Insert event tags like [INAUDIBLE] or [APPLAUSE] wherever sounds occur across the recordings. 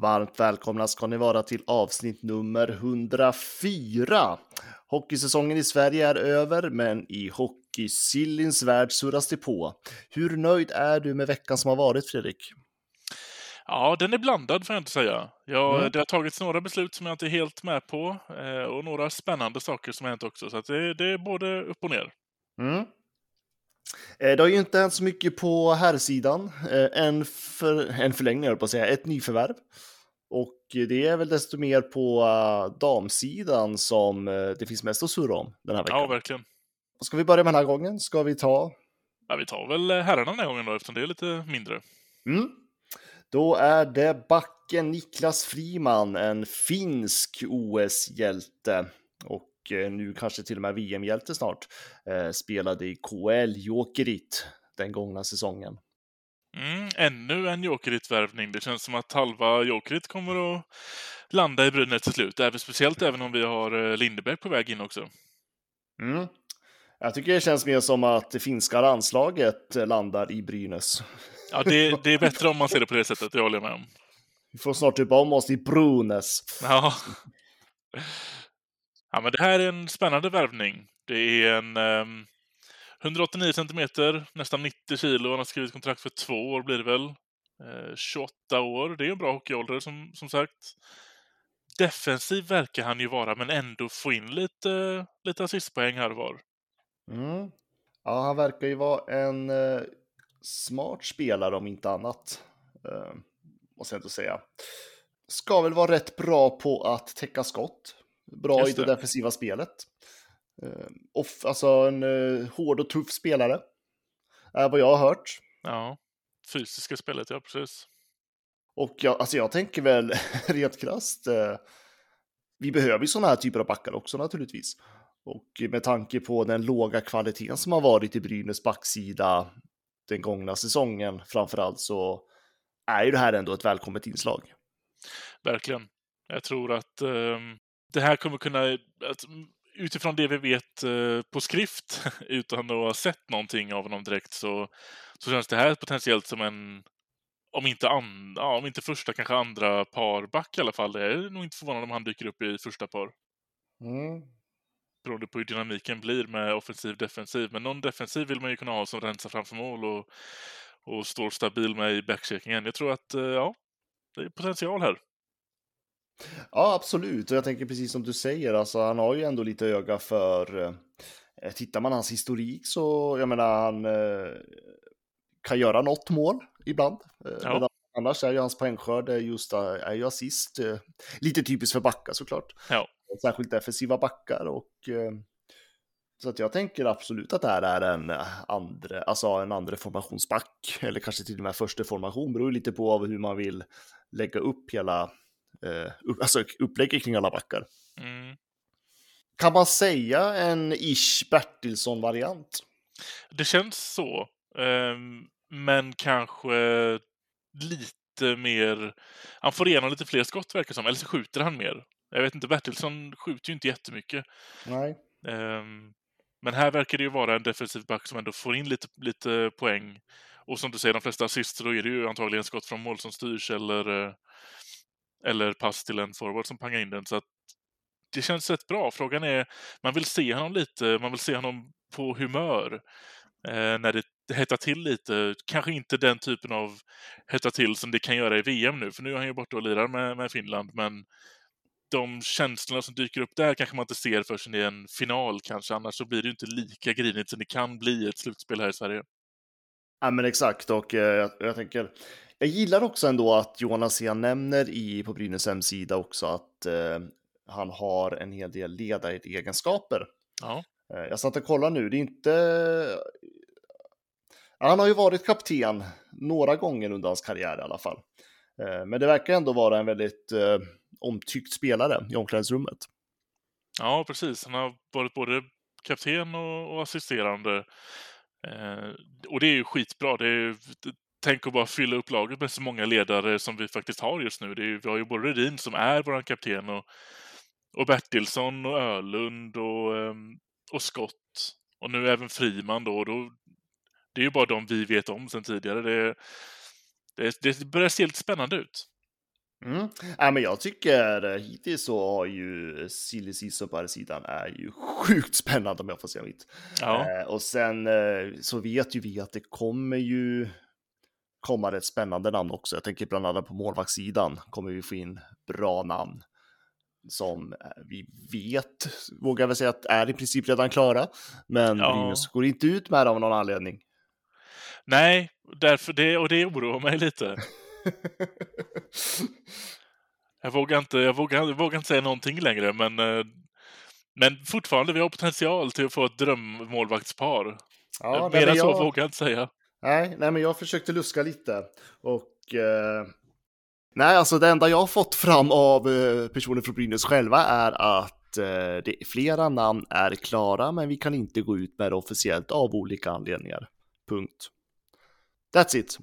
Varmt välkomna ska ni vara till avsnitt nummer 104. Hockeysäsongen i Sverige är över, men i hockeysillins värld surras det på. Hur nöjd är du med veckan som har varit, Fredrik? Ja, den är blandad får jag inte säga. Jag, mm. Det har tagits några beslut som jag inte är helt med på eh, och några spännande saker som har hänt också. Så det, det, är både upp och ner. Mm. Eh, det har ju inte hänt så mycket på herrsidan. Eh, en, för, en förlängning, på att säga, ett nyförvärv. Och det är väl desto mer på uh, damsidan som uh, det finns mest att surra om den här veckan. Ja, verkligen. Ska vi börja med den här gången? Ska vi ta? Ja, vi tar väl herrarna den här gången då, eftersom det är lite mindre. Mm. Då är det backen Niklas Friman, en finsk OS-hjälte och nu kanske till och med VM-hjälte snart, spelade i KL Jokerit den gångna säsongen. Mm, ännu en Jokerit-värvning. Det känns som att halva Jokerit kommer att landa i Brynäs till slut. Även, speciellt även om vi har eh, Lindeberg på väg in också. Mm. Jag tycker det känns mer som att det finska landslaget landar i Brynäs. Ja, det, [LAUGHS] det är bättre om man ser det på det sättet, det håller jag med om. Vi får snart typ om oss i Brynäs. Ja. ja, men det här är en spännande värvning. Det är en... Um 189 centimeter, nästan 90 kilo. Han har skrivit kontrakt för två år blir det väl. Eh, 28 år, det är en bra hockeyålder som, som sagt. Defensiv verkar han ju vara, men ändå få in lite, lite assistpoäng här och var. Mm. Ja, han verkar ju vara en eh, smart spelare om inte annat. Eh, måste jag inte säga. Ska väl vara rätt bra på att täcka skott. Bra det. i det defensiva spelet. Uh, off, alltså en uh, hård och tuff spelare. Är vad jag har hört. Ja, fysiska spelet, ja precis. Och jag, alltså jag tänker väl [LAUGHS] rent krasst. Uh, vi behöver ju sådana här typer av backar också naturligtvis. Och med tanke på den låga kvaliteten som har varit i Brynäs backsida den gångna säsongen framförallt så är ju det här ändå ett välkommet inslag. Verkligen. Jag tror att um, det här kommer kunna, att utifrån det vi vet eh, på skrift, [LAUGHS] utan att ha sett någonting av honom direkt, så, så känns det här potentiellt som en, om inte, an, ja, om inte första, kanske andra parback i alla fall. Det är nog inte förvånande om han dyker upp i första par. Mm. Beroende på hur dynamiken blir med offensiv defensiv. Men någon defensiv vill man ju kunna ha som rensar framför mål och, och står stabil med i backcheckingen. Jag tror att, eh, ja, det är potential här. Ja, absolut. Och jag tänker precis som du säger, alltså, han har ju ändå lite öga för... Eh, tittar man hans historik så, jag menar, han eh, kan göra något mål ibland. Eh, ja. annars är ju hans poängskörd just eh, är ju assist. Eh, lite typiskt för backar såklart. Ja. Särskilt defensiva backar och... Eh, så att jag tänker absolut att det här är en andra, alltså en andra formationsback, eller kanske till och med första formation, beror lite på hur man vill lägga upp hela eh, alltså upplägget kring alla backar. Mm. Kan man säga en Ish Bertilsson-variant? Det känns så. Um, men kanske lite mer... Han får igenom lite fler skott verkar som, eller så skjuter han mer. Jag vet inte, Bertilsson skjuter ju inte jättemycket. Nej. Um, men här verkar det ju vara en defensiv back som ändå får in lite, lite poäng. Och som du säger, de flesta assist, då är det ju antagligen skott från mål som styrs eller eller pass till en forward som pangar in den. Så att det känns rätt bra. Frågan är, man vill se honom lite, man vill se honom på humör eh, när det hettar till lite. Kanske inte den typen av hetta till som det kan göra i VM nu, för nu är han ju borta och lirar med, med Finland, men de känslorna som dyker upp där kanske man inte ser förrän i en final kanske, annars så blir det inte lika grinigt som det kan bli ett slutspel här i Sverige. Ja men exakt och eh, jag, jag tänker, jag gillar också ändå att Jonas Jan nämner i, på Brynäs hemsida också att eh, han har en hel del ledaregenskaper. Ja. Eh, jag satt och kollade nu, det är inte... Han har ju varit kapten några gånger under hans karriär i alla fall. Eh, men det verkar ändå vara en väldigt eh, omtyckt spelare i omklädningsrummet. Ja, precis. Han har varit både kapten och, assisterande. Eh, och det är ju skitbra. Det är, tänk att bara fylla upp laget med så många ledare som vi faktiskt har just nu. Är, vi har ju både Redin som är vår kapten och, och Bertilsson och Ölund och, ehm, och Skott. Och nu även Friman då. då det är ju bara de vi vet om sedan tidigare. Det, det, det börjar se lite spännande ut. Mm. Ja, men jag tycker hittills så har ju silly på sidan är ju sjukt spännande om jag får säga mitt. Ja. Eh, och sen eh, så vet ju vi att det kommer ju komma rätt spännande namn också. Jag tänker bland annat på målvaktssidan kommer vi få in bra namn som eh, vi vet, vågar jag säga att är i princip redan klara. Men Ja. Brynäs går inte ut med det av någon anledning. Nej, därför det, och det oroar mig lite. [LAUGHS] Jag vågar inte, jag vågar, jag vågar inte säga någonting längre, men, eh, men fortfarande, vi har potential till att få ett drömmålvaktspar. Ja, Mer nej, än så jag- vågar jag inte säga. Nej, nej, men jag försökte luska lite och eh, nej, alltså det enda jag har fått fram av eh, personer från Brynäs själva är att eh, det, flera namn är klara, men vi kan inte gå ut med det officiellt av olika anledningar. Punkt. That's it.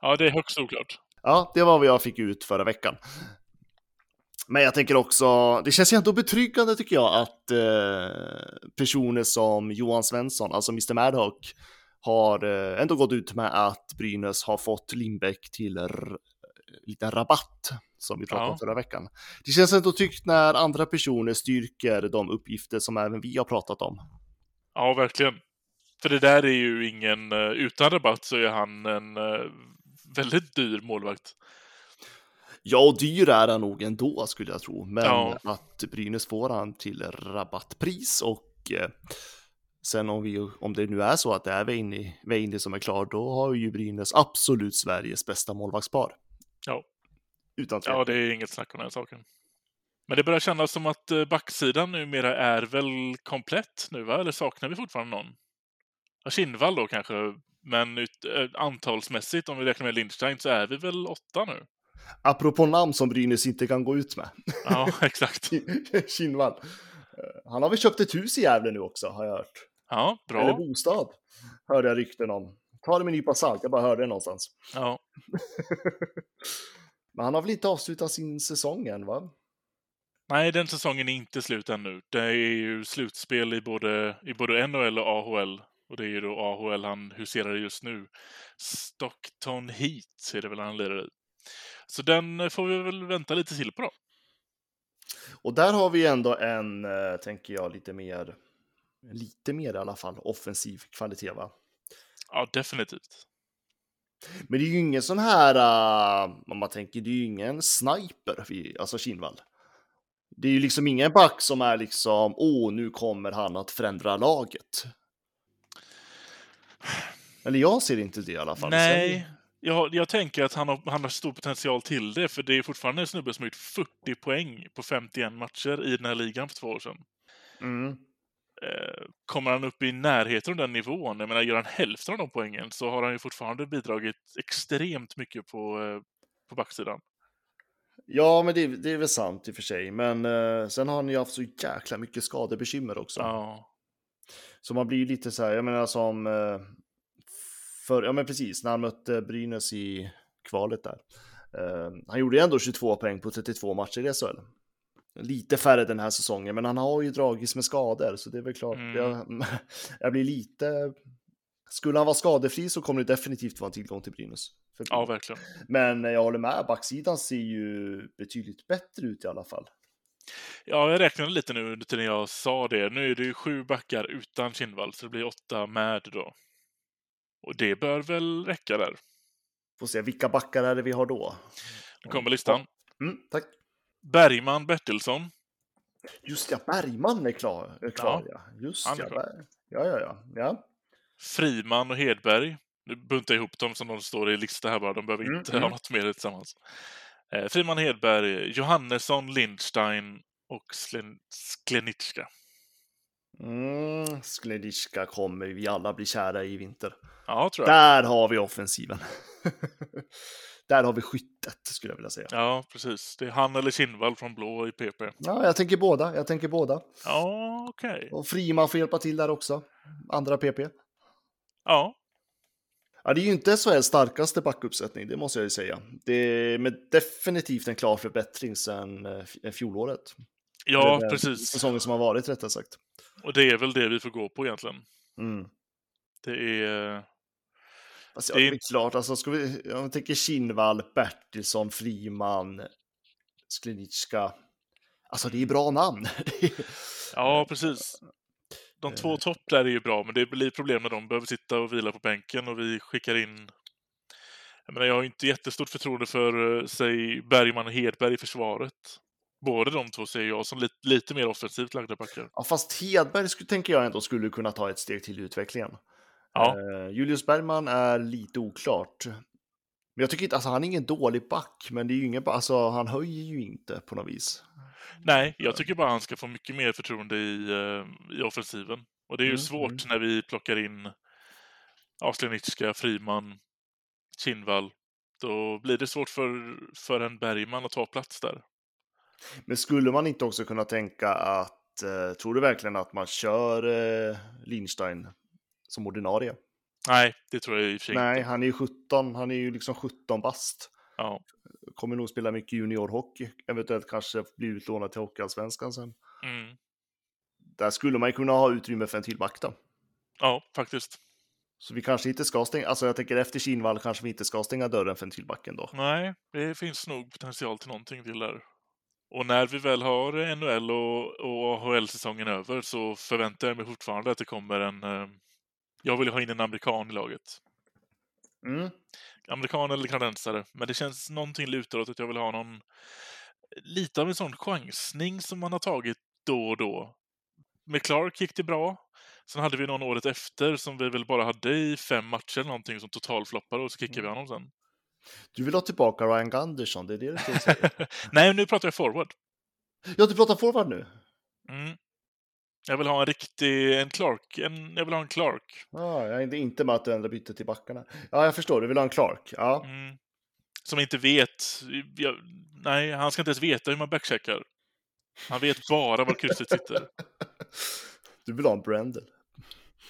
Ja, det är högst oklart. Ja, det var vad jag fick ut förra veckan. Men jag tänker också, det känns ju ändå betryggande tycker jag att eh, personer som Johan Svensson, alltså Mr Madhawk, har eh, ändå gått ut med att Brynäs har fått Lindbäck till r- lite rabatt, som vi pratade Ja. om förra veckan. Det känns ändå tryggt när andra personer styrker de uppgifter som även vi har pratat om. Ja, verkligen. För det där är ju ingen, eh, utan rabatt så är han en eh, väldigt dyr målvakt. Ja, och dyr är han nog ändå skulle jag tro, men Ja. att Brynäs får han till rabattpris och eh, sen om, vi, om det nu är så att det är Veini, Veini som är klar, då har ju Brynäs absolut Sveriges bästa målvaktspar. Ja. Utan tvekan. Ja, det är inget snack om den saken. Men det börjar kännas som att eh, backsidan numera är väl komplett nu, va? Eller saknar vi fortfarande någon? Ja, Kinnvall då kanske, men ut, eh, antalsmässigt, om vi räknar med Lindstein, så är vi väl åtta nu? Apropå namn som Brynäs inte kan gå ut med. Ja, [LAUGHS] exakt. [LAUGHS] Kinnvall. Eh, Han har väl köpt ett hus i Gävle nu också, har jag hört. Ja, Eller bra. bostad, hörde jag rykten om. Ta det med en nypa salt, jag bara hörde det någonstans. Ja. [LAUGHS] Men han har väl inte avslutat sin säsong än, va? Nej, den säsongen är inte slut ännu. Det är ju slutspel i både, i både NHL och AHL. Och det är ju då AHL han huserar just nu. Stockton Heat är det väl han lirar i. Så den eh, får vi väl vänta lite till på då. Och där har vi ändå en, eh, tänker jag, lite mer, lite mer i alla fall, offensiv kvalitet, va? Ja, definitivt. Men det är ju ingen sån här, uh, om man tänker, det är ju ingen sniper, alltså Kinnvall. Det är ju liksom ingen back som är liksom, åh, nu kommer han att förändra laget. Eller jag ser inte det i alla fall. Nej, jag, jag tänker att han har, han har stor potential till det, för det är fortfarande en snubbe som har gjort 40 poäng på 51 matcher i den här ligan för två år sedan. Sen, mm. Eh, kommer han upp i närheten av den nivån, jag menar gör han hälften av de poängen så har han ju fortfarande bidragit extremt mycket på, eh, på backsidan. Ja, men det, det är väl sant i och för sig. Men eh, sen har ni ju haft så jäkla mycket skadebekymmer också. Ja, Så man blir ju lite så här, jag menar som, eh, för, ja men precis, när han mötte Brynäs i kvalet där. Eh, han gjorde ju ändå 22 poäng på 32 matcher i SHL. Lite färre den här säsongen, men han har ju dragits med skador, så det är väl klart. Mm. Jag, [LAUGHS] jag blir lite... Skulle han vara skadefri så kommer det definitivt vara en tillgång till Brynäs. Ja verkligen. Men jag håller med, backsidan ser ju betydligt bättre ut i alla fall. Ja, jag räknade lite nu till när jag sa det. Nu är det ju sju backar utan Kinnvall, så det blir åtta med då. Och det bör väl räcka där. Får se, vilka backar är det vi har då? Nu kommer listan. Mm, tack. Bergman Bertilsson. Just ja, Bergman är klar. Är klar ja. Just han är ja, klar. Ja, ja, ja, ja. Friman och Hedberg. Nu buntar jag ihop dem som de står i lista här bara. De behöver Mm, inte mm. ha något mer tillsammans. Eh, Friman Hedberg, Johannesson, Lindstein och Slen- Sklenicka. Mm, Skledishka kommer vi alla bli kära i vinter. Ja, tror jag. Där har vi offensiven. [LAUGHS] Där har vi skyttet, skulle jag vilja säga. Ja, precis. Det är han eller Kinnvall från blå i PP. Ja, jag tänker båda. Jag tänker båda. Ja, okej. Och Friman får hjälpa till där också. Andra PP. Ja, Ja, det är ju inte SHLs starkaste backuppsättning, det måste jag ju säga. Det är med definitivt en klar förbättring sedan eh, fjolåret. ja Eller, eh, precis. Säsongen som har varit, rättare sagt. Och det är väl det vi får gå på egentligen. Mm. Det är... Alltså, Det ja, det är klart, alltså, ska vi, om jag tänker Kinnvall, Bertilsson, Friman, Sklenicka. Alltså det är bra namn. [LAUGHS] Ja, precis. De två topp där är ju bra, men det blir problem när de behöver sitta och vila på bänken och vi skickar in... Jag menar, jag har inte jättestort förtroende för, eh, säg, Bergman och Hedberg i försvaret. Båda de två ser jag som lite, lite mer offensivt lagda backar. ja, fast Hedberg skulle, tänker jag ändå skulle kunna ta ett steg till i utvecklingen. Ja, Eh, Julius Bergman är lite oklart. Men jag tycker inte, alltså han är ingen dålig back, men det är ju ingen, alltså han höjer ju inte på något vis. nej, jag tycker bara han ska få mycket mer förtroende i, eh, i offensiven. Och det är ju Mm, svårt när vi plockar in Aslenitska, Friman, Kinnvall. Då blir det svårt för, för en Bergman att ta plats där. Men skulle man inte också kunna tänka att, eh, tror du verkligen att man kör eh, Lindstein som ordinarie? Nej, det tror jag i och för sig Nej, inte. han är ju 17, han är ju liksom 17 bast. Ja. Kommer nog spela mycket juniorhockey, eventuellt kanske bli utlånad till Hockeyallsvenskan sen. Mm. Där skulle man ju kunna ha utrymme för en till back då. Ja, faktiskt. Så vi kanske inte ska stänga, alltså jag tänker efter Kinvall kanske vi inte ska stänga dörren för en till back ändå. Nej, det finns nog potential till någonting till där. Och när vi väl har NHL och, och AHL-säsongen över så förväntar jag mig fortfarande att det kommer en... Jag vill ha in en amerikan i laget. Mm. Amerikan eller kanadensare. Men det känns någonting lutar åt att jag vill ha någon... Lite av en sån chansning som man har tagit då och då. Med Clark gick det bra. Sen hade vi någon året efter som vi väl bara hade i fem matcher eller någonting som totalfloppade och så kickade vi honom sen. Du vill ha tillbaka Ryan Gunderson, det är det du säga. [LAUGHS] Nej, nu pratar jag forward. ja, du pratar forward nu? Mm. Jag vill ha en riktig, en Clark. En, jag vill ha en Clark. Ja, jag är inte- med att du ändrar byte till backarna. Ja, jag förstår, du vill ha en Clark. Ja. Mm. Som inte vet. Jag, nej, han ska inte ens veta hur man backcheckar. Han vet bara var krysset sitter. [LAUGHS] Du vill ha en Brendel.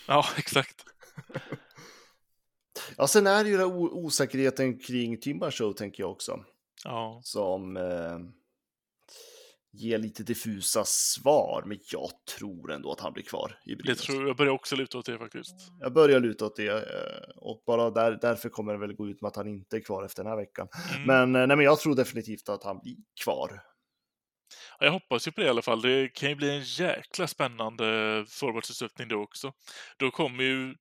Ja, exakt. [LAUGHS] Ja, sen är det ju den osäkerheten kring Timber Show, tänker jag också. Ja, Som eh, ger lite diffusa svar, men jag tror ändå att han blir kvar i det Brynäs. tror jag börjar också luta åt det faktiskt. Jag börjar luta åt det eh, och bara där, därför kommer det väl gå ut med att han inte är kvar efter den här veckan. Mm. Men, eh, nej, men jag tror definitivt att han blir kvar. Ja, Jag hoppas ju på det i alla fall. Det kan ju bli en jäkla spännande forwardsuppsättning då också. Då kommer ju...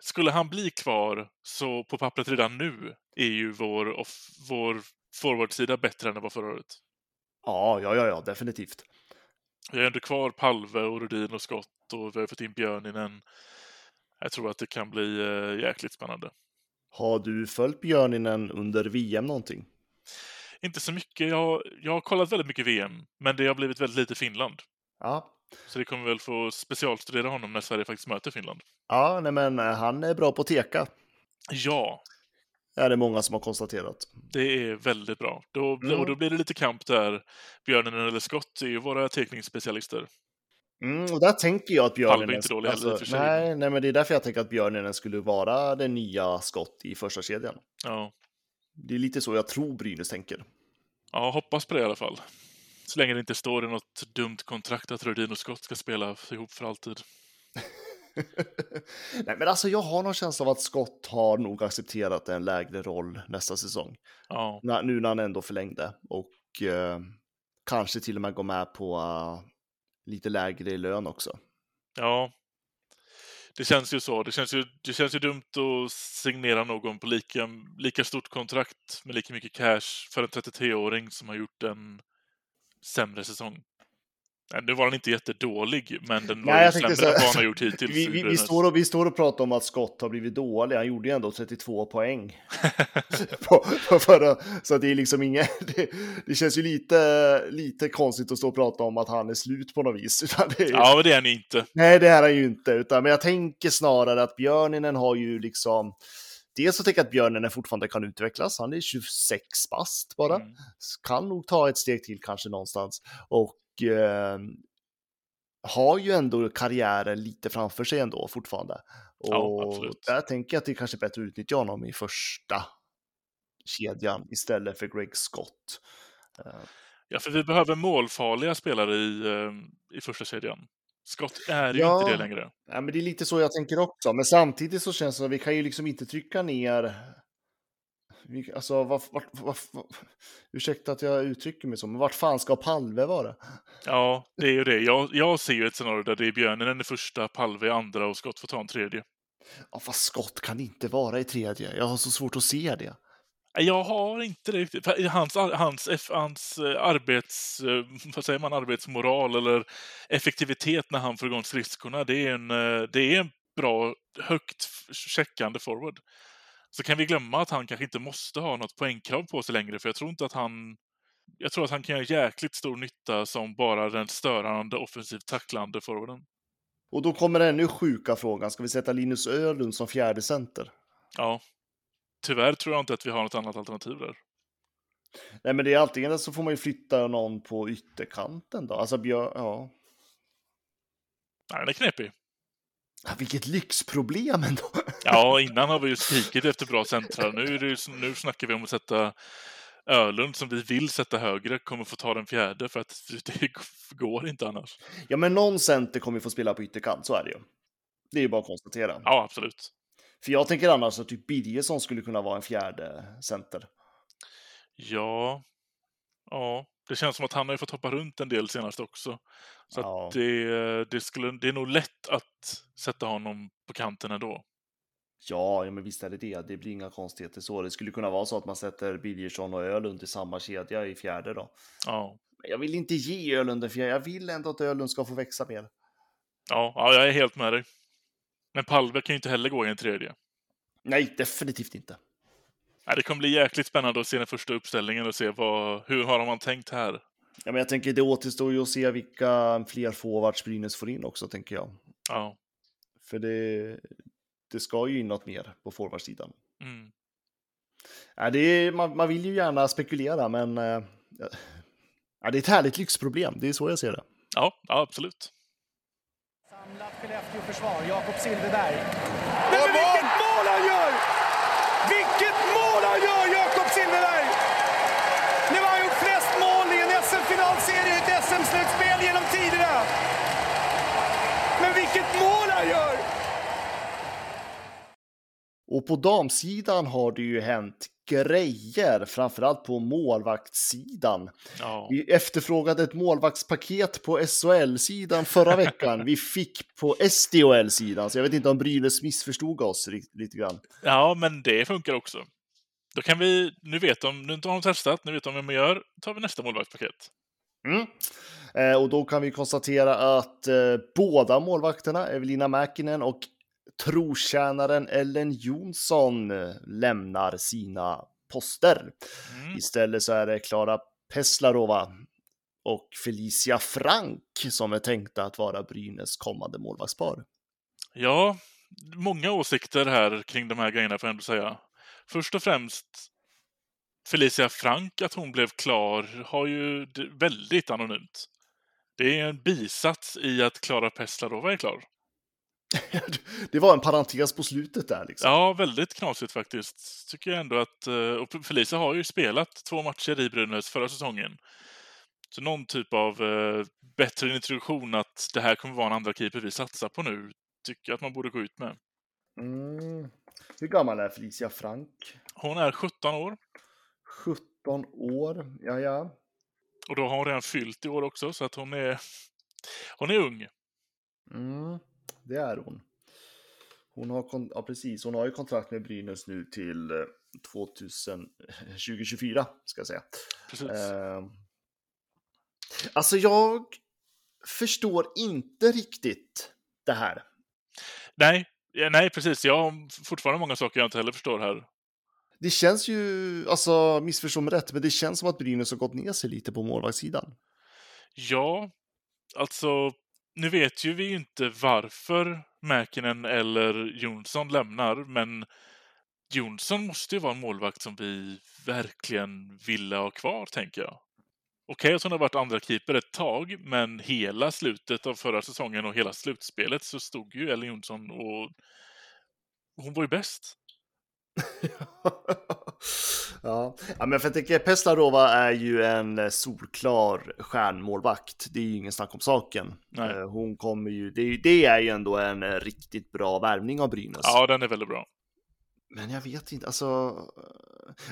Skulle han bli kvar så på pappret redan nu är ju vår, off, vår forwardsida bättre än den var förra året. Ja, ja, ja, ja definitivt. Vi har ändå kvar Palve och Rudin och Skott och vi har fått in Björninen. Jag tror att det kan bli eh, jäkligt spännande. Har du följt Björninen under VM någonting? Inte så mycket. Jag, jag har kollat väldigt mycket VM, men det har blivit väldigt lite Finland. Ja, Så det kommer väl få specialstudera honom när Sverige faktiskt möter Finland. ja nej, men eh, han är bra på teka. Ja, är det många som har konstaterat. det är väldigt bra. Då, Mm. Och då blir det lite kamp där. Björninen eller Skott är ju våra teckningsspecialister. Mm, och där tänker jag att Björninen... inte dålig heller i och för nej, nej, men det är därför jag tänker att Björninen skulle vara den nya skott i första kedjan. Ja. Det är lite så jag tror Brynäs tänker. ja, hoppas på det i alla fall. Så länge det inte står i något dumt kontrakt att Rudin och Skott ska spela ihop för alltid. [LAUGHS] Nej, men alltså jag har någon känsla av att Scott har nog accepterat en lägre roll nästa säsong. Ja, nu när han ändå förlängde och eh, kanske till och med går med på eh, lite lägre i lön också. ja. Det känns ju så. Det känns ju, det känns ju dumt att signera någon på lika, lika stort kontrakt med lika mycket cash för en 33-åring som har gjort en sämre säsong. Nu var han inte jättedålig, men den var Nej, ju sämre än vad han har gjort hittills. Vi, vi, vi, står och, vi står och pratar om att Scott har blivit dålig. Han gjorde ju ändå 32 poäng. [LAUGHS] på, på förra, så det är liksom inget... [LAUGHS] Det, det känns ju lite, lite konstigt att stå och prata om att han är slut på något vis. [LAUGHS] Är, Ja, men det är han ju inte. Nej, det är han ju inte. Utan, men jag tänker snarare att Björninen har ju liksom... Dels så tänker jag att Björninen fortfarande kan utvecklas. Han är 26 bast bara. Mm. Kan nog ta ett steg till kanske någonstans. Och eh, har ju ändå karriären lite framför sig ändå fortfarande. Ja, Och absolut. där tänker jag att det är kanske är bättre att utnyttja honom i första kedjan istället för Greg Scott. Eh, Ja, för vi behöver målfarliga spelare i, eh, i första kedjan. Scott är ju Ja. inte det längre. Ja, men det är lite så jag tänker också. Men samtidigt så känns det som att vi kan ju liksom inte trycka ner... Alltså, vart, vart, vart, vart, ursäkta att jag uttrycker mig så, men vart fan ska Palve vara? Ja, det är ju det. Jag, jag ser ju ett scenario där det är Björnen i första, Palve andra och Scott får ta en tredje. Ja, fast Skott kan inte vara i tredje. Jag har så svårt att se det. Jag har inte det riktigt. Hans, hans, hans eh, arbets, eh, vad säger man, arbetsmoral eller effektivitet när han får igång skridskorna, det är en, eh, det är en bra, högt checkande forward. Så kan vi glömma att han kanske inte måste ha något poängkrav på sig längre, för jag tror inte att han... Jag tror att han kan göra jäkligt stor nytta som bara den störande offensivt tacklande forwarden. Och då kommer ännu sjuka frågan. Ska vi sätta Linus Ölund som fjärde center? Ja. Tyvärr tror jag inte att vi har något annat alternativ där. Nej, men det är antingen så får man ju flytta någon på ytterkanten då. Alltså Björn, ja. Nej, den är knepig. Ja, Vilket lyxproblem ändå. Ja, innan har vi ju skrikit efter bra centrar. Nu, är det, ju- nu snackar vi om att sätta Ölund, som vi vill sätta högre, kommer få ta den fjärde för att det [LAUGHS] går inte annars. Ja, men någon center kommer ju få spela på ytterkant, så är det ju. Det är ju bara att konstatera. Ja, absolut. För jag tänker annars att typ Birgersson skulle kunna vara en fjärde center. Ja, ja, det känns som att han har ju fått hoppa runt en del senast också. Så Ja. det, det, skulle, det är nog lätt att sätta honom på kanten ändå. Ja, ja, men visst är det det. Det blir inga konstigheter så. Det skulle kunna vara så att man sätter Birgersson och Ölund i samma kedja i fjärde då. Ja, Men jag vill inte ge Ölund en fjärde. Jag vill ändå att Ölund ska få växa mer. ja, ja jag är helt med dig. Men Palve kan ju inte heller gå i en tredje. Nej, definitivt inte. Nej, det kommer bli jäkligt spännande att se den första uppställningen och se vad, hur har man tänkt här. Ja, men jag tänker det återstår ju att se vilka fler forwards Brynäs får in också, tänker jag. Ja. För det, det ska ju in något mer på forwardsidan. Mm. Ja, det är, man, man vill ju gärna spekulera, men eh, ja, det är ett härligt lyxproblem. Det är så jag ser det. Ja, ja, absolut. Samlat Skellefteå-försvar, Jakob Silfverberg. Men vilket mål han gör! Vilket mål han gör, Jakob Silfverberg! Nu har han gjort flest mål i en SM-finalserie i ett SM-slutspel genom tiderna. Men vilket mål han gör! Och på damsidan har det ju hänt grejer, framförallt på målvaktssidan. Ja. Vi efterfrågade ett målvaktspaket på SHL-sidan förra veckan. Vi fick på SDHL-sidan, så jag vet inte om Brynäs missförstod oss lite grann. ja, men det funkar också. Då kan vi, nu vet de, nu har de testat, nu vet de vem man gör, tar vi nästa målvaktspaket. Mm. Eh, och då kan vi konstatera att eh, båda målvakterna, Evelina Mäkinen och trotjänaren Ellen Jonsson, eh, lämnar sina poster. Mm. Istället så är det Klara Peslarova och Felicia Frank som är tänkta att vara Brynäs kommande målvaktspar. Ja, många åsikter här kring de här grejerna får jag ändå säga. Först och främst Felicia Frank, att hon blev klar, har ju väldigt anonymt. Det är en bisats i att Klara Peslarova är klar. [LAUGHS] det var en parentes på slutet där liksom. Ja, väldigt knasigt faktiskt. Tycker jag ändå att... eh, Och Felicia har ju spelat två matcher i Brynäs förra säsongen. Så någon typ av eh, bättre introduktion att det här kommer vara en andra keeper vi satsar på nu, tycker jag att man borde gå ut med. Mm. Hur gammal är Felicia Frank? Hon är 17 år 17 år, ja ja. och då har hon redan fyllt i år också, så att hon är... Hon är ung. Mm, det är hon. Hon har, kon- ja, precis, hon har ju kontrakt med Brynäs nu till eh, 2000, 2024, ska jag säga. Precis. Eh, alltså jag förstår inte riktigt det här. Nej, ja, nej precis. Jag har fortfarande många saker jag inte heller förstår här. Det känns ju, alltså missförstå mig rätt, men det känns som att Brynäs har gått ner sig lite på målvaktssidan. Ja, alltså nu vet ju vi inte varför Mäkinen eller Jonsson lämnar, men Jonsson måste ju vara en målvakt som vi verkligen ville ha kvar, tänker jag. Okej att hon har varit andra keeper ett tag, men hela slutet av förra säsongen och hela slutspelet så stod ju Ellen Jonsson och hon var ju bäst. [LAUGHS] ja. ja, men för jag tänker Peslarova är ju en eh, solklar stjärnmålvakt. Det är ju ingen snack om saken. Nej. Eh, Hon kommer ju, det, är ju- det är ju ändå en eh, riktigt bra värvning av Brynäs. Ja, den är väldigt bra. Men jag vet inte, alltså.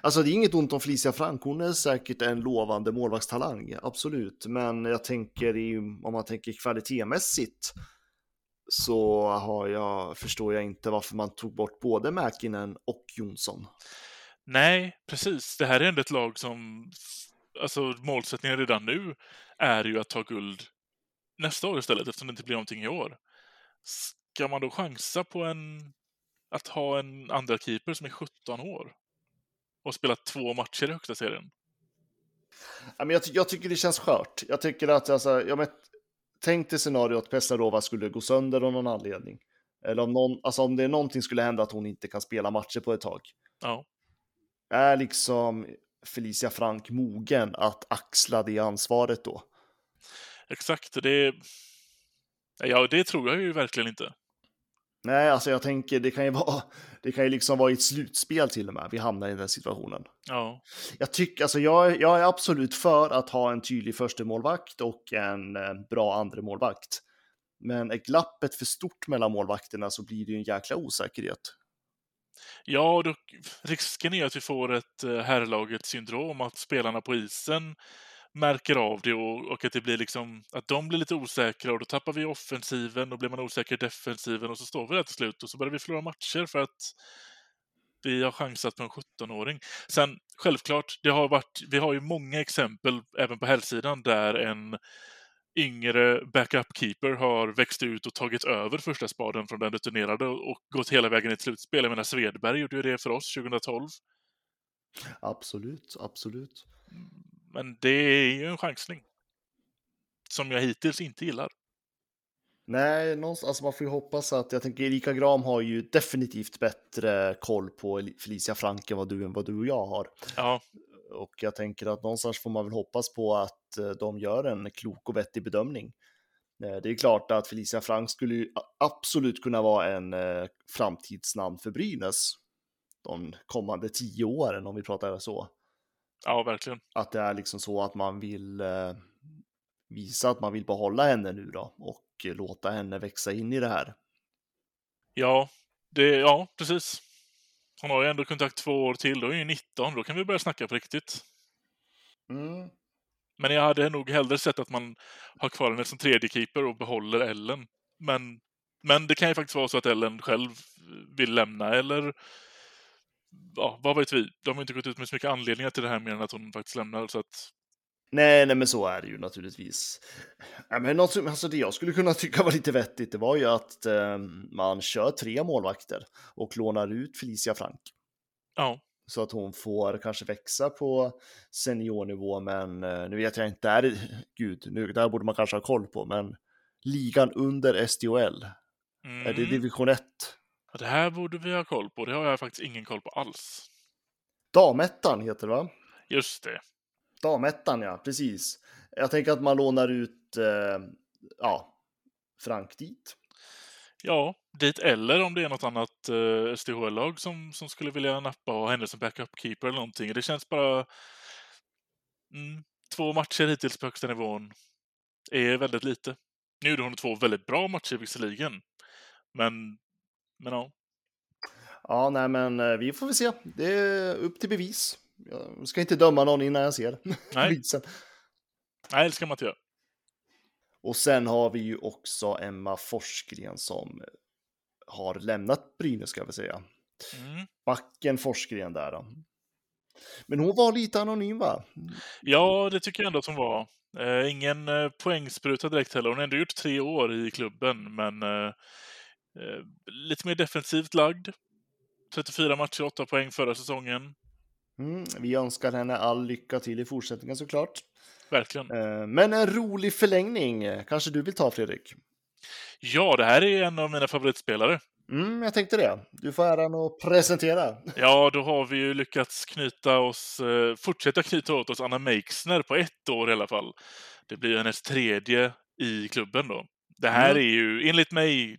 Alltså det är inget ont om Felicia Frank, hon är säkert en lovande målvaktstalang, absolut. Men jag tänker i, om man tänker kvalitetmässigt så har jag, förstår jag inte varför man tog bort både Mäkinen och Jonsson. Nej, precis. Det här är ändå ett lag som... Alltså målsättningen redan nu är ju att ta guld nästa år istället, eftersom det inte blir någonting i år. Ska man då chansa på en... Att ha en andra keeper som är 17 år och spela två matcher i högsta serien? Jag, ty- jag tycker det känns skört. Jag tycker att, alltså, jag men, tänk dig scenario att Pesarova skulle gå sönder av någon anledning. Eller om, någon, alltså om det är någonting skulle hända att hon inte kan spela matcher på ett tag. Ja. Är liksom Felicia Frank mogen att axla det ansvaret då? Exakt. Det... Ja, det tror jag ju verkligen inte. Nej, alltså jag tänker det kan ju [LAUGHS] vara, det kan ju liksom vara i ett slutspel till och med, vi hamnar i den situationen. Ja. Jag tycker, alltså jag, jag är absolut för att ha en tydlig första målvakt och en eh, bra andra målvakt. Men är glappet för stort mellan målvakterna så blir det ju en jäkla osäkerhet. Ja, då, risken är att vi får ett eh, herrlagets syndrom, att spelarna på isen märker av det och, och att det blir liksom att de blir lite osäkra och då tappar vi offensiven, och blir man osäker i defensiven och så står vi där till slut och så börjar vi förlora matcher för att vi har chansat på en 17-åring. Sen självklart, det har varit, vi har ju många exempel även på herrsidan där en yngre backup-keeper har växt ut och tagit över första spaden från den rutinerade och gått hela vägen i slutspel. Jag menar, Svedberg gjorde ju det för oss 2012. Absolut, absolut. Men det är ju en chansning. Som jag hittills inte gillar. Nej, någonstans, alltså man får ju hoppas att, jag tänker Erika Gram har ju definitivt bättre koll på Eli- Felicia Frank än vad du, än vad du och jag har. Ja, Och jag tänker att någonstans får man väl hoppas på att eh, de gör en klok och vettig bedömning. Eh, Det är klart att Felicia Frank skulle absolut kunna vara en eh, framtidsnamn för Brynäs de kommande tio åren om vi pratar så. ja verkligen. Att det är liksom så att man vill visa att man vill behålla henne nu då och låta henne växa in i det här. Ja, det, ja, precis. Hon har ju ändå kontakt två år till, då är ju 19, då kan vi börja snacka på riktigt. Mm. Men jag hade nog hellre sett att man har kvar henne som tredje keeper och behåller Ellen. Men, men det kan ju faktiskt vara så att Ellen själv vill lämna eller ja, vad vet vi? De har inte gått ut med så mycket anledningar till det här mer än att hon faktiskt lämnar. Så att, Nej, nej, men så är det ju naturligtvis. Ja, men något som, alltså det jag skulle kunna tycka var lite vettigt, det var ju att eh, man kör tre målvakter och lånar ut Felicia Frank. ja, Så att hon får kanske växa på seniornivå, men eh, nu vet jag inte, är det, gud, nu, det här borde man kanske ha koll på, men ligan under SDHL, mm, är det division 1? ja, det här borde vi ha koll på. Det har jag faktiskt ingen koll på alls. Damettan heter det va? Just det. Damettan ja, precis. Jag tänker att man lånar ut, eh, ja, Frank dit. Ja, dit eller om det är något annat eh, SDHL-lag som, som skulle vilja nappa och ha henne som backup-keeper eller någonting. Det känns bara... Mm, två matcher hittills på högsta nivån är väldigt lite. Nu gjorde hon två väldigt bra matcher visserligen. Men, men ja. Ja, nej, men eh, vi får väl se. Det är upp till bevis. Jag ska inte döma någon innan jag ser [LAUGHS] Nej. Nej, det ska man inte göra. Och sen har vi ju också Emma Forsgren som har lämnat Brynäs ska väl säga. Mm. Backen Forsgren där då. Men hon var lite anonym va? Ja, det tycker jag ändå att hon var. Eh, ingen eh, poängspruta direkt heller. Hon har ändå gjort tre år i klubben, men eh, eh, lite mer defensivt lagd. 34 matcher, 8 poäng förra säsongen. Mm, vi önskar henne all lycka till i fortsättningen såklart. Verkligen. Eh, Men en rolig förlängning kanske du vill ta Fredrik? Ja, det här är en av mina favoritspelare. Mm, jag tänkte det. Du får äran att presentera. Ja, då har vi ju lyckats knyta oss, eh, fortsätta knyta åt oss Anna Meixner på ett år i alla fall. Det blir hennes tredje i klubben då. Det här Mm. är ju enligt mig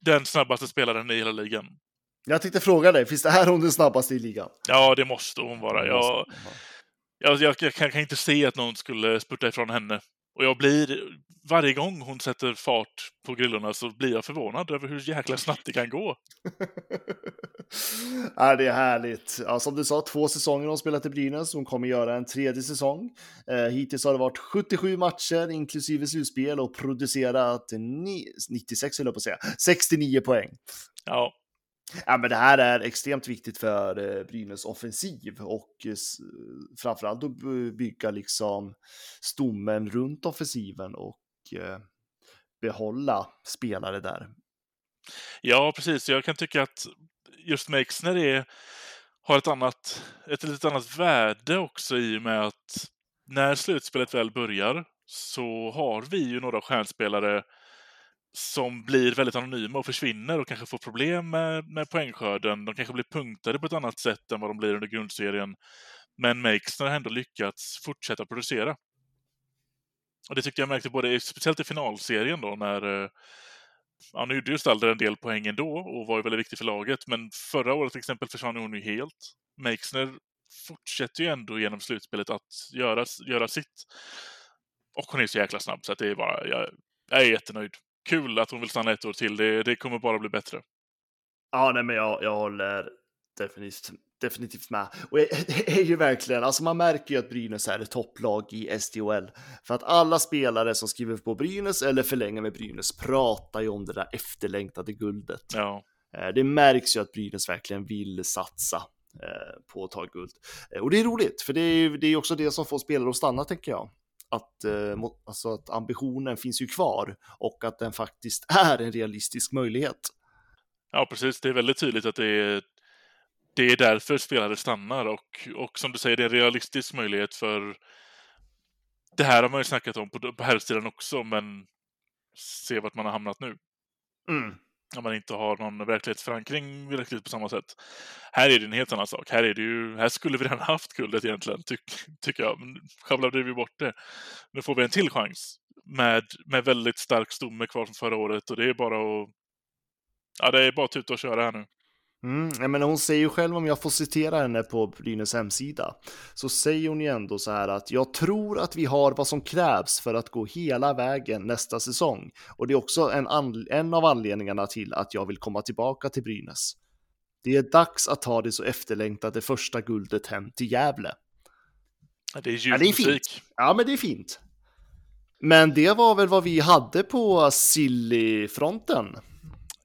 den snabbaste spelaren i hela ligan. Jag tänkte fråga dig, finns det här hon den snabbaste i ligan? Ja, det måste hon vara. Jag, jag, jag, jag kan, kan inte se att någon skulle spurta ifrån henne. Och jag blir, varje gång hon sätter fart på grillorna så blir jag förvånad över hur jäkla snabbt det kan gå. [LAUGHS] ja, det är härligt. Ja, som du sa, två säsonger har hon spelat i Brynäs. Hon kommer göra en tredje säsong. Eh, hittills har det varit 77 matcher inklusive slutspel och producerat ni- 96, höll jag på att säga, 69 poäng. Ja, Ja, men det här är extremt viktigt för eh, Brynäs offensiv och eh, framförallt att bygga liksom stommen runt offensiven och eh, behålla spelare där. Ja, precis. Jag kan tycka att just Meixner är, har ett annat, ett lite annat värde också i och med att när slutspelet väl börjar så har vi ju några stjärnspelare som blir väldigt anonyma och försvinner och kanske får problem med, med poängskörden. De kanske blir punktade på ett annat sätt än vad de blir under grundserien. Men Meixner har ändå lyckats fortsätta producera. Och det tyckte jag märkte både, speciellt i finalserien då, när eh, Ja, nu gjorde ju Stalder en del poäng ändå och var ju väldigt viktig för laget. Men förra året till exempel försvann hon ju helt. Meixner fortsätter ju ändå genom slutspelet att göra, göra sitt. Och hon är så jäkla snabb så att det är bara, jag, jag är jättenöjd. Kul att hon vill stanna ett år till. Det, det kommer bara bli bättre. Ja, nej, men jag, jag håller definitivt, definitivt med. Och det [LAUGHS] är ju verkligen, alltså man märker ju att Brynäs är ett topplag i SDHL. För att alla spelare som skriver på Brynäs eller förlänger med Brynäs pratar ju om det där efterlängtade guldet. Ja, Eh, Det märks ju att Brynäs verkligen vill satsa eh, på att ta guld. Eh, Och det är roligt, för det är ju det är också det som får spelare att stanna, tänker jag. Att, eh, alltså att ambitionen finns ju kvar och att den faktiskt [LAUGHS] är en realistisk möjlighet. ja precis. Det är väldigt tydligt att det är, det är därför spelare stannar och, och som du säger, det är en realistisk möjlighet för det här har man ju snackat om på, på herrsidan också, men se vart man har hamnat nu. Mm. När man inte har någon verklighetsförankring riktigt på samma sätt. Här är det en helt annan sak. Här, är det ju, här skulle vi redan haft guldet egentligen, tyck, tycker jag. Men självklart vi bort det. Nu får vi en till chans med, med väldigt stark stomme kvar från förra året och det är bara att Ja, det är bara att tuta och köra här nu. Mm, menar, hon säger ju själv, om jag får citera henne på Brynäs hemsida, så säger hon ju ändå så här att jag tror att vi har vad som krävs för att gå hela vägen nästa säsong. Och det är också en, en av anledningarna till att jag vill komma tillbaka till Brynäs. Det är dags att ta det så efterlängtade första guldet hem till Gävle. Det är Ja, det är fint. Ja, men det är fint. Men det var väl vad vi hade på Silly-fronten.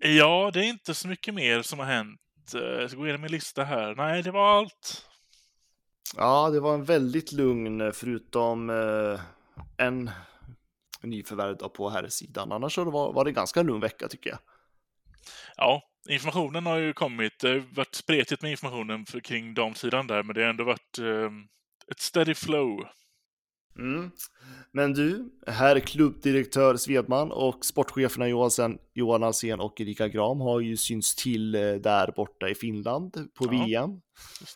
Ja, det är inte så mycket mer som har hänt. Eh, Jag ska gå igenom min lista här. Nej, det var allt. Ja, det var en väldigt lugn, förutom eh, en nyförvärv på här sidan. Annars så var, det ganska lugn vecka tycker jag. Ja, informationen har ju kommit. Det har varit spretigt med informationen för, kring damsidan där, men det har ändå varit eh, ett steady flow. Mm. Men du, herr klubbdirektör Svedman och sportcheferna Johan, Johan Alsen och Erika Gram har ju synts till eh, där borta i Finland på Ja. VM.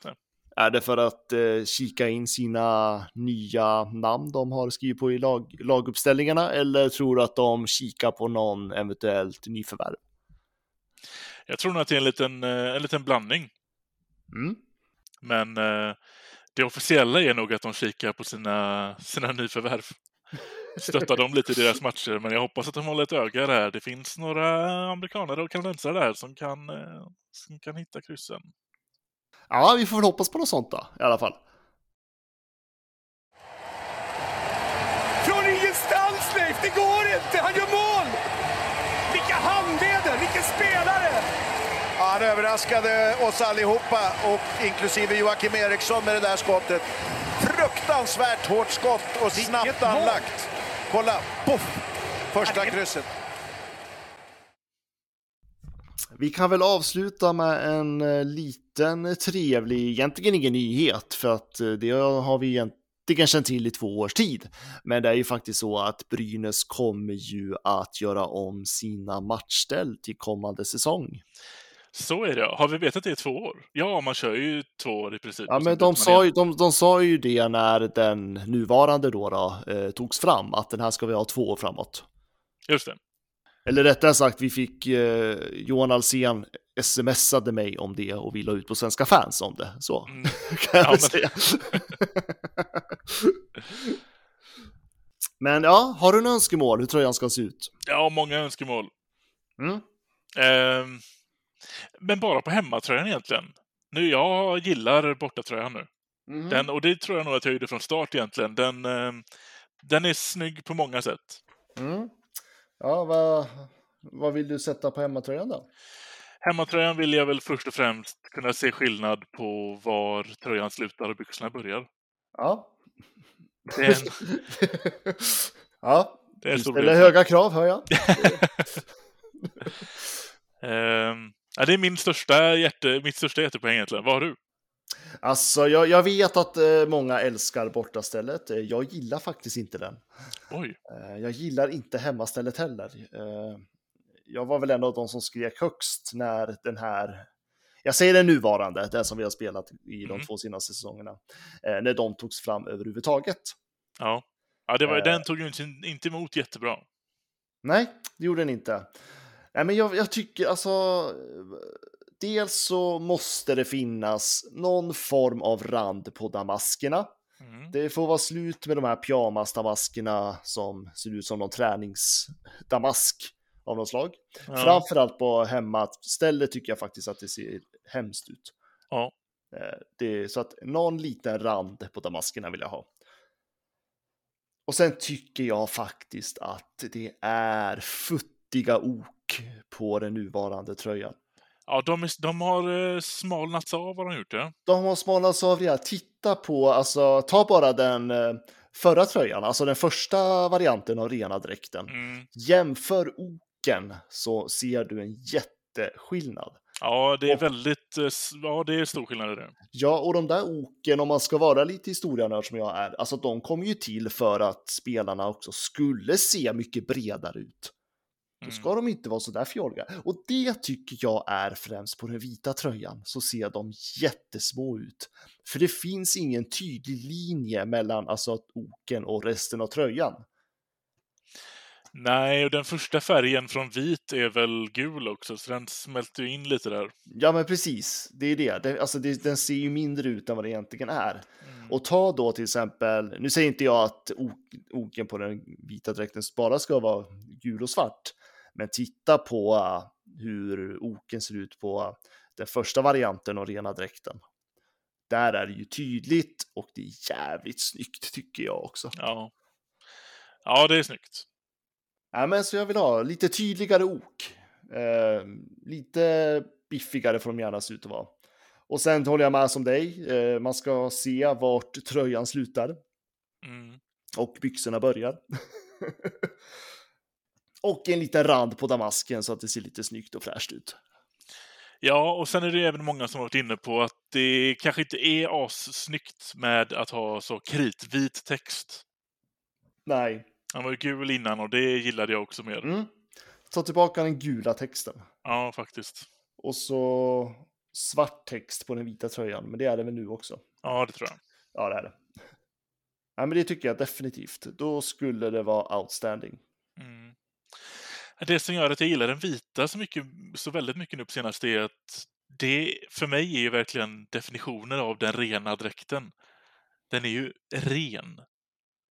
Det. Är det för att eh, kika in sina nya namn de har skrivit på i lag, laguppställningarna eller tror du att de kikar på någon eventuellt nyförvärv? Jag tror nog att det är en liten, eh, en liten blandning. Mm. Men eh, det officiella är nog att de kikar på sina, sina nyförvärv. Stöttar dem lite i deras matcher, men jag hoppas att de håller ett öga där. Det finns några amerikanare och kanadensare där som kan, eh, som kan hitta kryssen. Ja, vi får väl hoppas på något sånt då, i alla fall. Från ingenstans Leif, det går inte! Han gör mål! Vilka handleder, vilken spelare! Han överraskade oss allihopa, och inklusive Joakim Eriksson med det där skottet. Fruktansvärt hårt skott och snabbt anlagt. Kolla, poff! Första krysset. Vi kan väl avsluta med en eh, liten trevlig, egentligen ingen nyhet, för att eh, det har vi egentligen känt till i två års tid. Men det är ju faktiskt så att Brynäs kommer ju att göra om sina matchställ till kommande säsong. Så är det. Har vi vetat det i två år? Ja, man kör ju två år i princip. Ja, men de sa, ju, de, de sa ju det när den nuvarande då, då eh, togs fram, att den här ska vi ha två år framåt. Just det. Eller rättare sagt, vi fick eh, Johan Alsen smsade mig om det och vi la ut på Svenska fans om det. Så mm. [LAUGHS] kan jag ja, men... säga. [LAUGHS] men ja, har du en önskemål hur tröjan ska se ut? Ja, många önskemål. Mm. Eh, men bara på hemmatröjan egentligen. Nu, jag gillar bortatröjan nu. Mm. Den, och det tror jag nog att jag gjorde från start egentligen. Den, eh, den är snygg på många sätt. Mm. Ja, vad, vad vill du sätta på hemmatröjan då? Hemmatröjan vill jag väl först och främst kunna se skillnad på var tröjan slutar och byxorna börjar. Ja. Det är en... [LAUGHS] ja, det är ställer höga krav hör jag. um, [LAUGHS] ja, det är min största hjärte, mitt största hjärtepoäng egentligen. Vad har du? Alltså, jag, jag vet att eh, många älskar bortastället. Eh, jag gillar faktiskt inte den. Oj. Eh, jag gillar inte hemmastället heller. Eh, jag var väl en av de som skrek högst när den här, jag säger den nuvarande, den som vi har spelat i de mm. två senaste säsongerna, eh, när de togs fram överhuvudtaget. Ja, ja det var, den tog ju inte, inte emot jättebra. Nej, det gjorde den inte. Nej, men jag, jag tycker alltså dels så måste det finnas någon form av rand på damaskerna. Mm. Det får vara slut med de här pyjamas-damaskerna som ser ut som någon träningsdamask av något slag. Ja. Framförallt på hemmastället tycker jag faktiskt att det ser hemskt ut. Ja. Eh, det, så att någon liten rand på damaskerna vill jag ha. Och sen tycker jag faktiskt att det är futtiga ok på den nuvarande tröjan. Ja, de, är, de har eh, smalnats av, har de gjort det? De har smalnats av, ja. Titta på, alltså, ta bara den eh, förra tröjan, alltså den första varianten av rena dräkten. Mm. Jämför oken så ser du en jätteskillnad. Ja, det är och, väldigt, eh, ja det är stor skillnad i det. Ja, och de där oken, om man ska vara lite historianörd som jag är, alltså de kom ju till för att spelarna också skulle se mycket bredare ut. Då ska mm. de inte vara så där. Och det tycker jag är främst på den vita tröjan, så ser de jättesmå ut. För det finns ingen tydlig linje mellan alltså oken och resten av tröjan. Nej, och den första färgen från vit är väl gul också, så den smälter ju in lite där. Ja, men precis. Det är det. det alltså, det, den ser ju mindre ut än vad det egentligen är. Mm. Och ta då till exempel, nu säger inte jag att oken på den vita dräkten bara ska vara gul och svart, men titta på uh, hur oken ser ut på den första varianten av rena dräkten. Där är det ju tydligt och det är jävligt snyggt tycker jag också. Ja, ja det är snyggt. Ja, men så jag vill ha lite tydligare ok. Eh, lite biffigare får de gärna se ut att vara. Och sen håller jag med som dig. Eh, man ska se vart tröjan slutar. Mm. Och byxorna börjar. [LAUGHS] Och en liten rand på damasken så att det ser lite snyggt och fräscht ut. Ja, och sen är det även många som varit inne på att det kanske inte är assnyggt med att ha så kritvit text. Nej. Han var ju gul innan och det gillade jag också mer. Mm. Ta tillbaka den gula texten. Ja, faktiskt. Och så svart text på den vita tröjan, men det är det väl nu också? Ja, det tror jag. Ja, det är det. Ja, men det tycker jag definitivt. Då skulle det vara outstanding. Mm. Det som gör att jag gillar den vita så, mycket, så väldigt mycket nu på senaste är att det för mig är ju verkligen definitionen av den rena dräkten. Den är ju ren.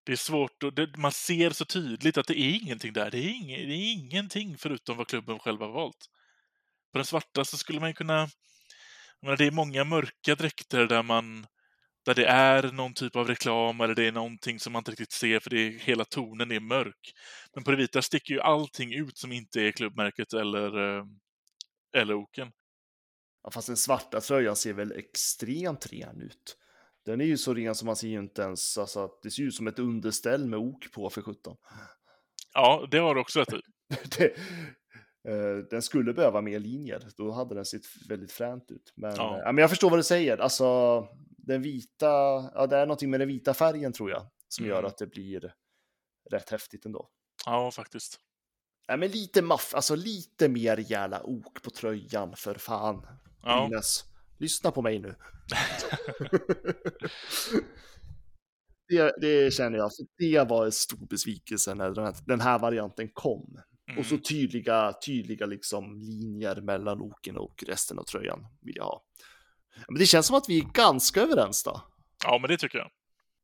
Det är svårt och det, man ser så tydligt att det är ingenting där. Det är, ing, det är ingenting förutom vad klubben själv har valt. På den svarta så skulle man ju kunna... Menar, det är många mörka dräkter där man där det är någon typ av reklam eller det är någonting som man inte riktigt ser för det är, hela tonen är mörk. Men på det vita sticker ju allting ut som inte är klubbmärket eller, eh, eller oken. Ja, fast den svarta tröjan ser väl extremt ren ut. Den är ju så ren som man ser ju inte ens, alltså det ser ut som ett underställ med ok på för 17. Ja, det har du också rätt i. [LAUGHS] det, eh, den skulle behöva mer linjer, då hade den sett väldigt fränt ut. Men, Ja. eh, men jag förstår vad du säger, alltså den vita, ja det är någonting med den vita färgen tror jag, som gör Mm. att det blir rätt häftigt ändå. Ja, faktiskt. Ja, men lite maff, alltså lite mer jävla ok på tröjan för fan. Ja. Brynäs, lyssna på mig nu. [LAUGHS] det, det känner jag, för det var en stor besvikelse när den här, den här varianten kom. Och så Mm. tydliga, tydliga liksom linjer mellan oken och resten av tröjan vill jag ha. Men det känns som att vi är ganska överens då. Ja, men det tycker jag.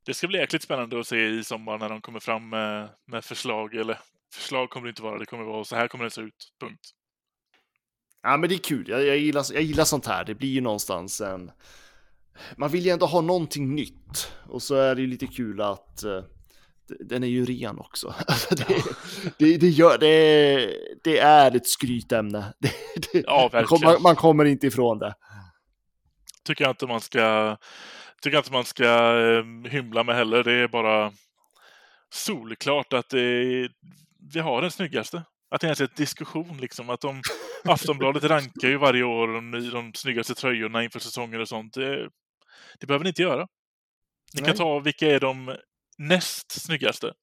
Det ska bli jäkligt spännande att se i sommar när de kommer fram med, med förslag. Eller förslag kommer det inte vara, det kommer vara så här kommer det se ut. Punkt. Ja, men det är kul. Jag, jag, gillar, jag gillar sånt här. Det blir ju någonstans en... Man vill ju ändå ha någonting nytt. Och så är det ju lite kul att eh, den är ju ren också. [LAUGHS] det, det, det, gör, det, det är ett skrytämne. [LAUGHS] Det, det, Ja, verkligen. man, man kommer inte ifrån det. Tycker jag inte man ska, tycker inte man ska eh, hymla med heller. Det är bara solklart att är, vi har den snyggaste. Att det ens är ett diskussion liksom. Att de, Aftonbladet rankar ju varje år de, de snyggaste tröjorna inför säsonger och sånt. Det, det behöver ni inte göra. Ni Nej. kan ta vilka är de näst snyggaste.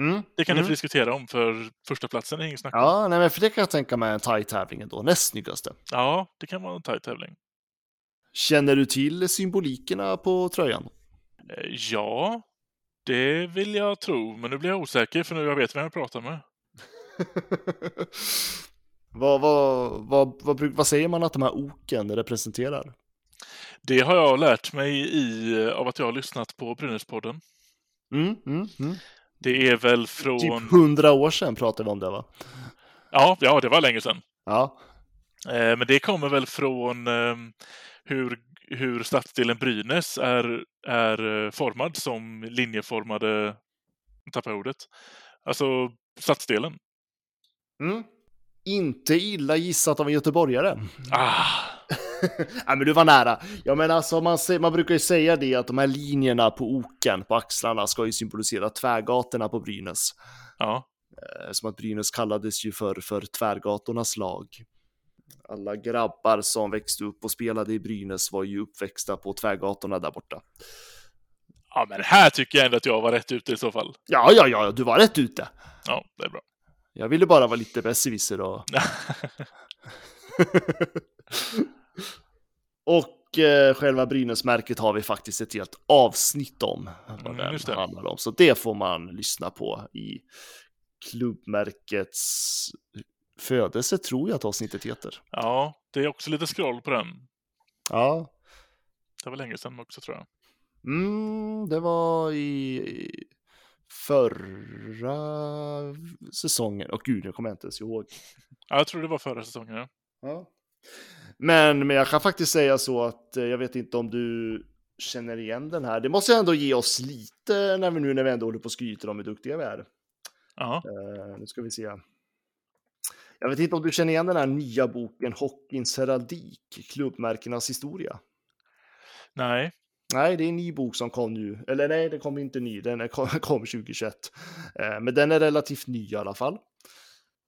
Mm. Det kan ni mm. få diskutera om för första platsen är inget snack om. Ja, nej, men för det kan jag tänka mig en tight tävling ändå. Näst snyggaste. Ja, det kan vara en tajt tävling. Känner du till symbolikerna på tröjan? Eh, Ja, det vill jag tro, men nu blir jag osäker för nu jag vet vem jag pratar med. [LAUGHS] vad, vad, vad, vad, vad säger man att de här oken representerar? Det har jag lärt mig i, av att jag har lyssnat på Brynäspodden. Mm, mm, mm. Det är väl från... Typ hundra år sedan pratade vi om det va? Ja, ja, det var länge sedan. Ja. Eh, Men det kommer väl från eh, hur, hur stadsdelen Brynäs är, är eh, formad som linjeformade, tappar jag ordet, alltså stadsdelen. Mm. Inte illa gissat av en göteborgare. Ah, [LAUGHS] ja, men du var nära. Ja, men alltså, man, säger, man brukar ju säga det att de här linjerna på oken, på axlarna, ska ju symbolisera tvärgatorna på Brynäs. ja, Eh, Som att Brynäs kallades ju för, för tvärgatornas lag. Alla grabbar som växte upp och spelade i Brynäs var ju uppväxta på tvärgatorna där borta. ja, men här tycker jag ändå att jag var rätt ute i så fall. Ja, ja, ja, du var rätt ute. Ja, det är bra. Jag ville bara vara lite besserwisser och... [LAUGHS] och eh, själva Brynäsmärket har vi faktiskt ett helt avsnitt om. Vad Mm, det. handlar om. Så det får man lyssna på i klubbmärkets födelse, tror jag att avsnittet heter. Ja, det är också lite scroll på den. Ja, Det var länge sedan också tror jag. mm, det var i förra säsongen. Och gud, jag kommer inte ens ihåg. Ja, jag tror det var förra säsongen. Ja. Ja. Men, men jag kan faktiskt säga så att eh, jag vet inte om du känner igen den här. Det måste jag ändå ge oss lite när vi nu när vi ändå håller på och skryter om hur duktiga vi är. Ja, Eh, nu ska vi se. Jag vet inte om du känner igen den här nya boken Hockeyns heraldik, klubbmärkenas historia. nej. Nej, det är en ny bok som kom nu. Eller nej, den kom inte ny, den kom, kom 2021. Eh, Men den är relativt ny i alla fall.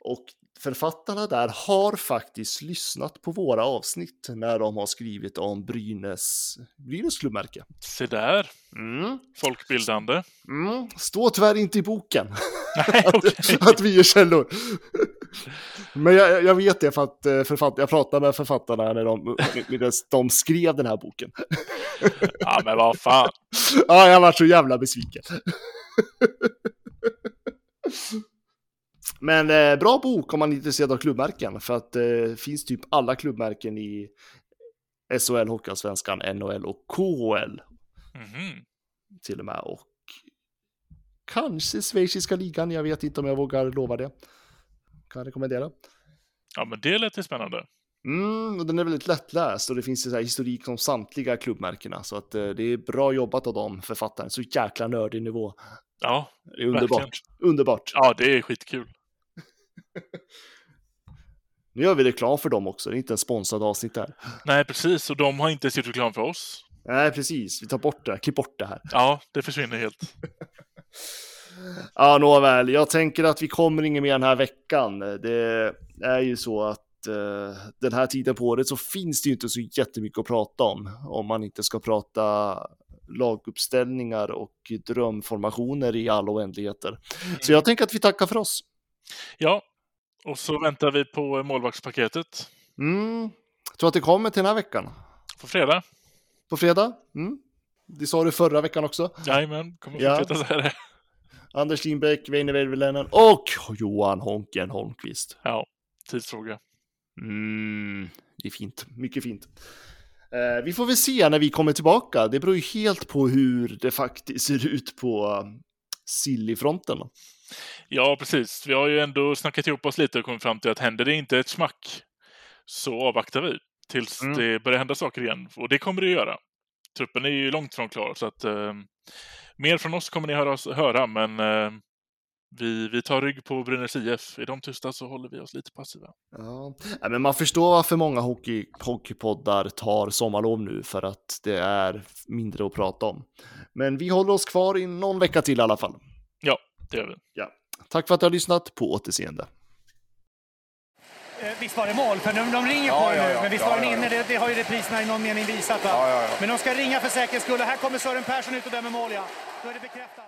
Och författarna där har faktiskt lyssnat på våra avsnitt när de har skrivit om Brynäs, Brynäs klubbmärke. Se där. Mm. Folkbildande. Mm. Står tyvärr inte i boken Nej, [LAUGHS] att, att vi är källor. Men jag, jag vet det för att eh, författ, jag pratade med författarna när de, de skrev den här boken. Ja, men vad fan. [LAUGHS] Ja, jag var så jävla besviken. [LAUGHS] Men eh, bra bok om man är intresserad av klubbmärken för att det eh, finns typ alla klubbmärken i SHL, Hockeyallsvenskan, NHL och KHL Mhm. till och med och kanske schweiziska ligan. Jag vet inte om jag vågar lova det. Kan rekommendera. Ja, men det lät ju spännande. Mm, och den är väldigt lättläst och det finns så historik om samtliga klubbmärkena så att eh, det är bra jobbat av dem författaren. Så jäkla nördig nivå. Ja, Det är underbart. Verkligen. Underbart. ja, det är skitkul. [LAUGHS] Nu gör vi reklam för dem också, det är inte en sponsrad avsnitt här. Nej, precis. Och de har inte gjort reklam för oss. Nej, precis. Vi tar bort det, klipp bort det här. Ja, det försvinner helt. [LAUGHS] Ja, nåväl. Jag tänker att vi kommer ingen mer den här veckan. Det är ju så att eh, den här tiden på året så finns det ju inte så jättemycket att prata om. Om man inte ska prata laguppställningar och drömformationer i alla oändligheter. Så jag tänker att vi tackar för oss. Ja, och så väntar vi på målvaktspaketet Mm. Tror att det kommer till den här veckan? på fredag. På fredag? Mm. Det sa du förra veckan också. Jajamän, kommer Ja. fortsätta säga det. Anders Lindbäck, Weine Velvelenen och Johan Honken Holmqvist. Ja, tidsfråga. Mm, det är fint, mycket fint. Eh, vi får väl se när vi kommer tillbaka. Det beror ju helt på hur det faktiskt ser ut på um, Silly-fronten. Ja, precis. Vi har ju ändå snackat ihop oss lite och kommit fram till att händer det inte ett smack så avvaktar vi tills Mm. det börjar hända saker igen. Och det kommer det göra. Truppen är ju långt från klar, så att eh, mer från oss kommer ni höra, oss, höra men eh, vi, vi tar rygg på Brynäs IF. Är de tysta så håller vi oss lite passiva. Ja. Nej, men man förstår varför många hockey, hockeypoddar tar sommarlov nu, för att det är mindre att prata om. Men vi håller oss kvar i någon vecka till i alla fall. Ja, det gör vi. Ja. Tack för att du har lyssnat. På återseende. Visst var det mål? För de, de ringer Ja, på det ja, nu. ja. Men visst var den ja, ja. inne? Det, det har ju repriserna i någon mening visat. Va? Men de ska ringa för säkerhets skull. Och Här kommer Sören Persson ut och dömer mål, ja. Då är det bekräftat.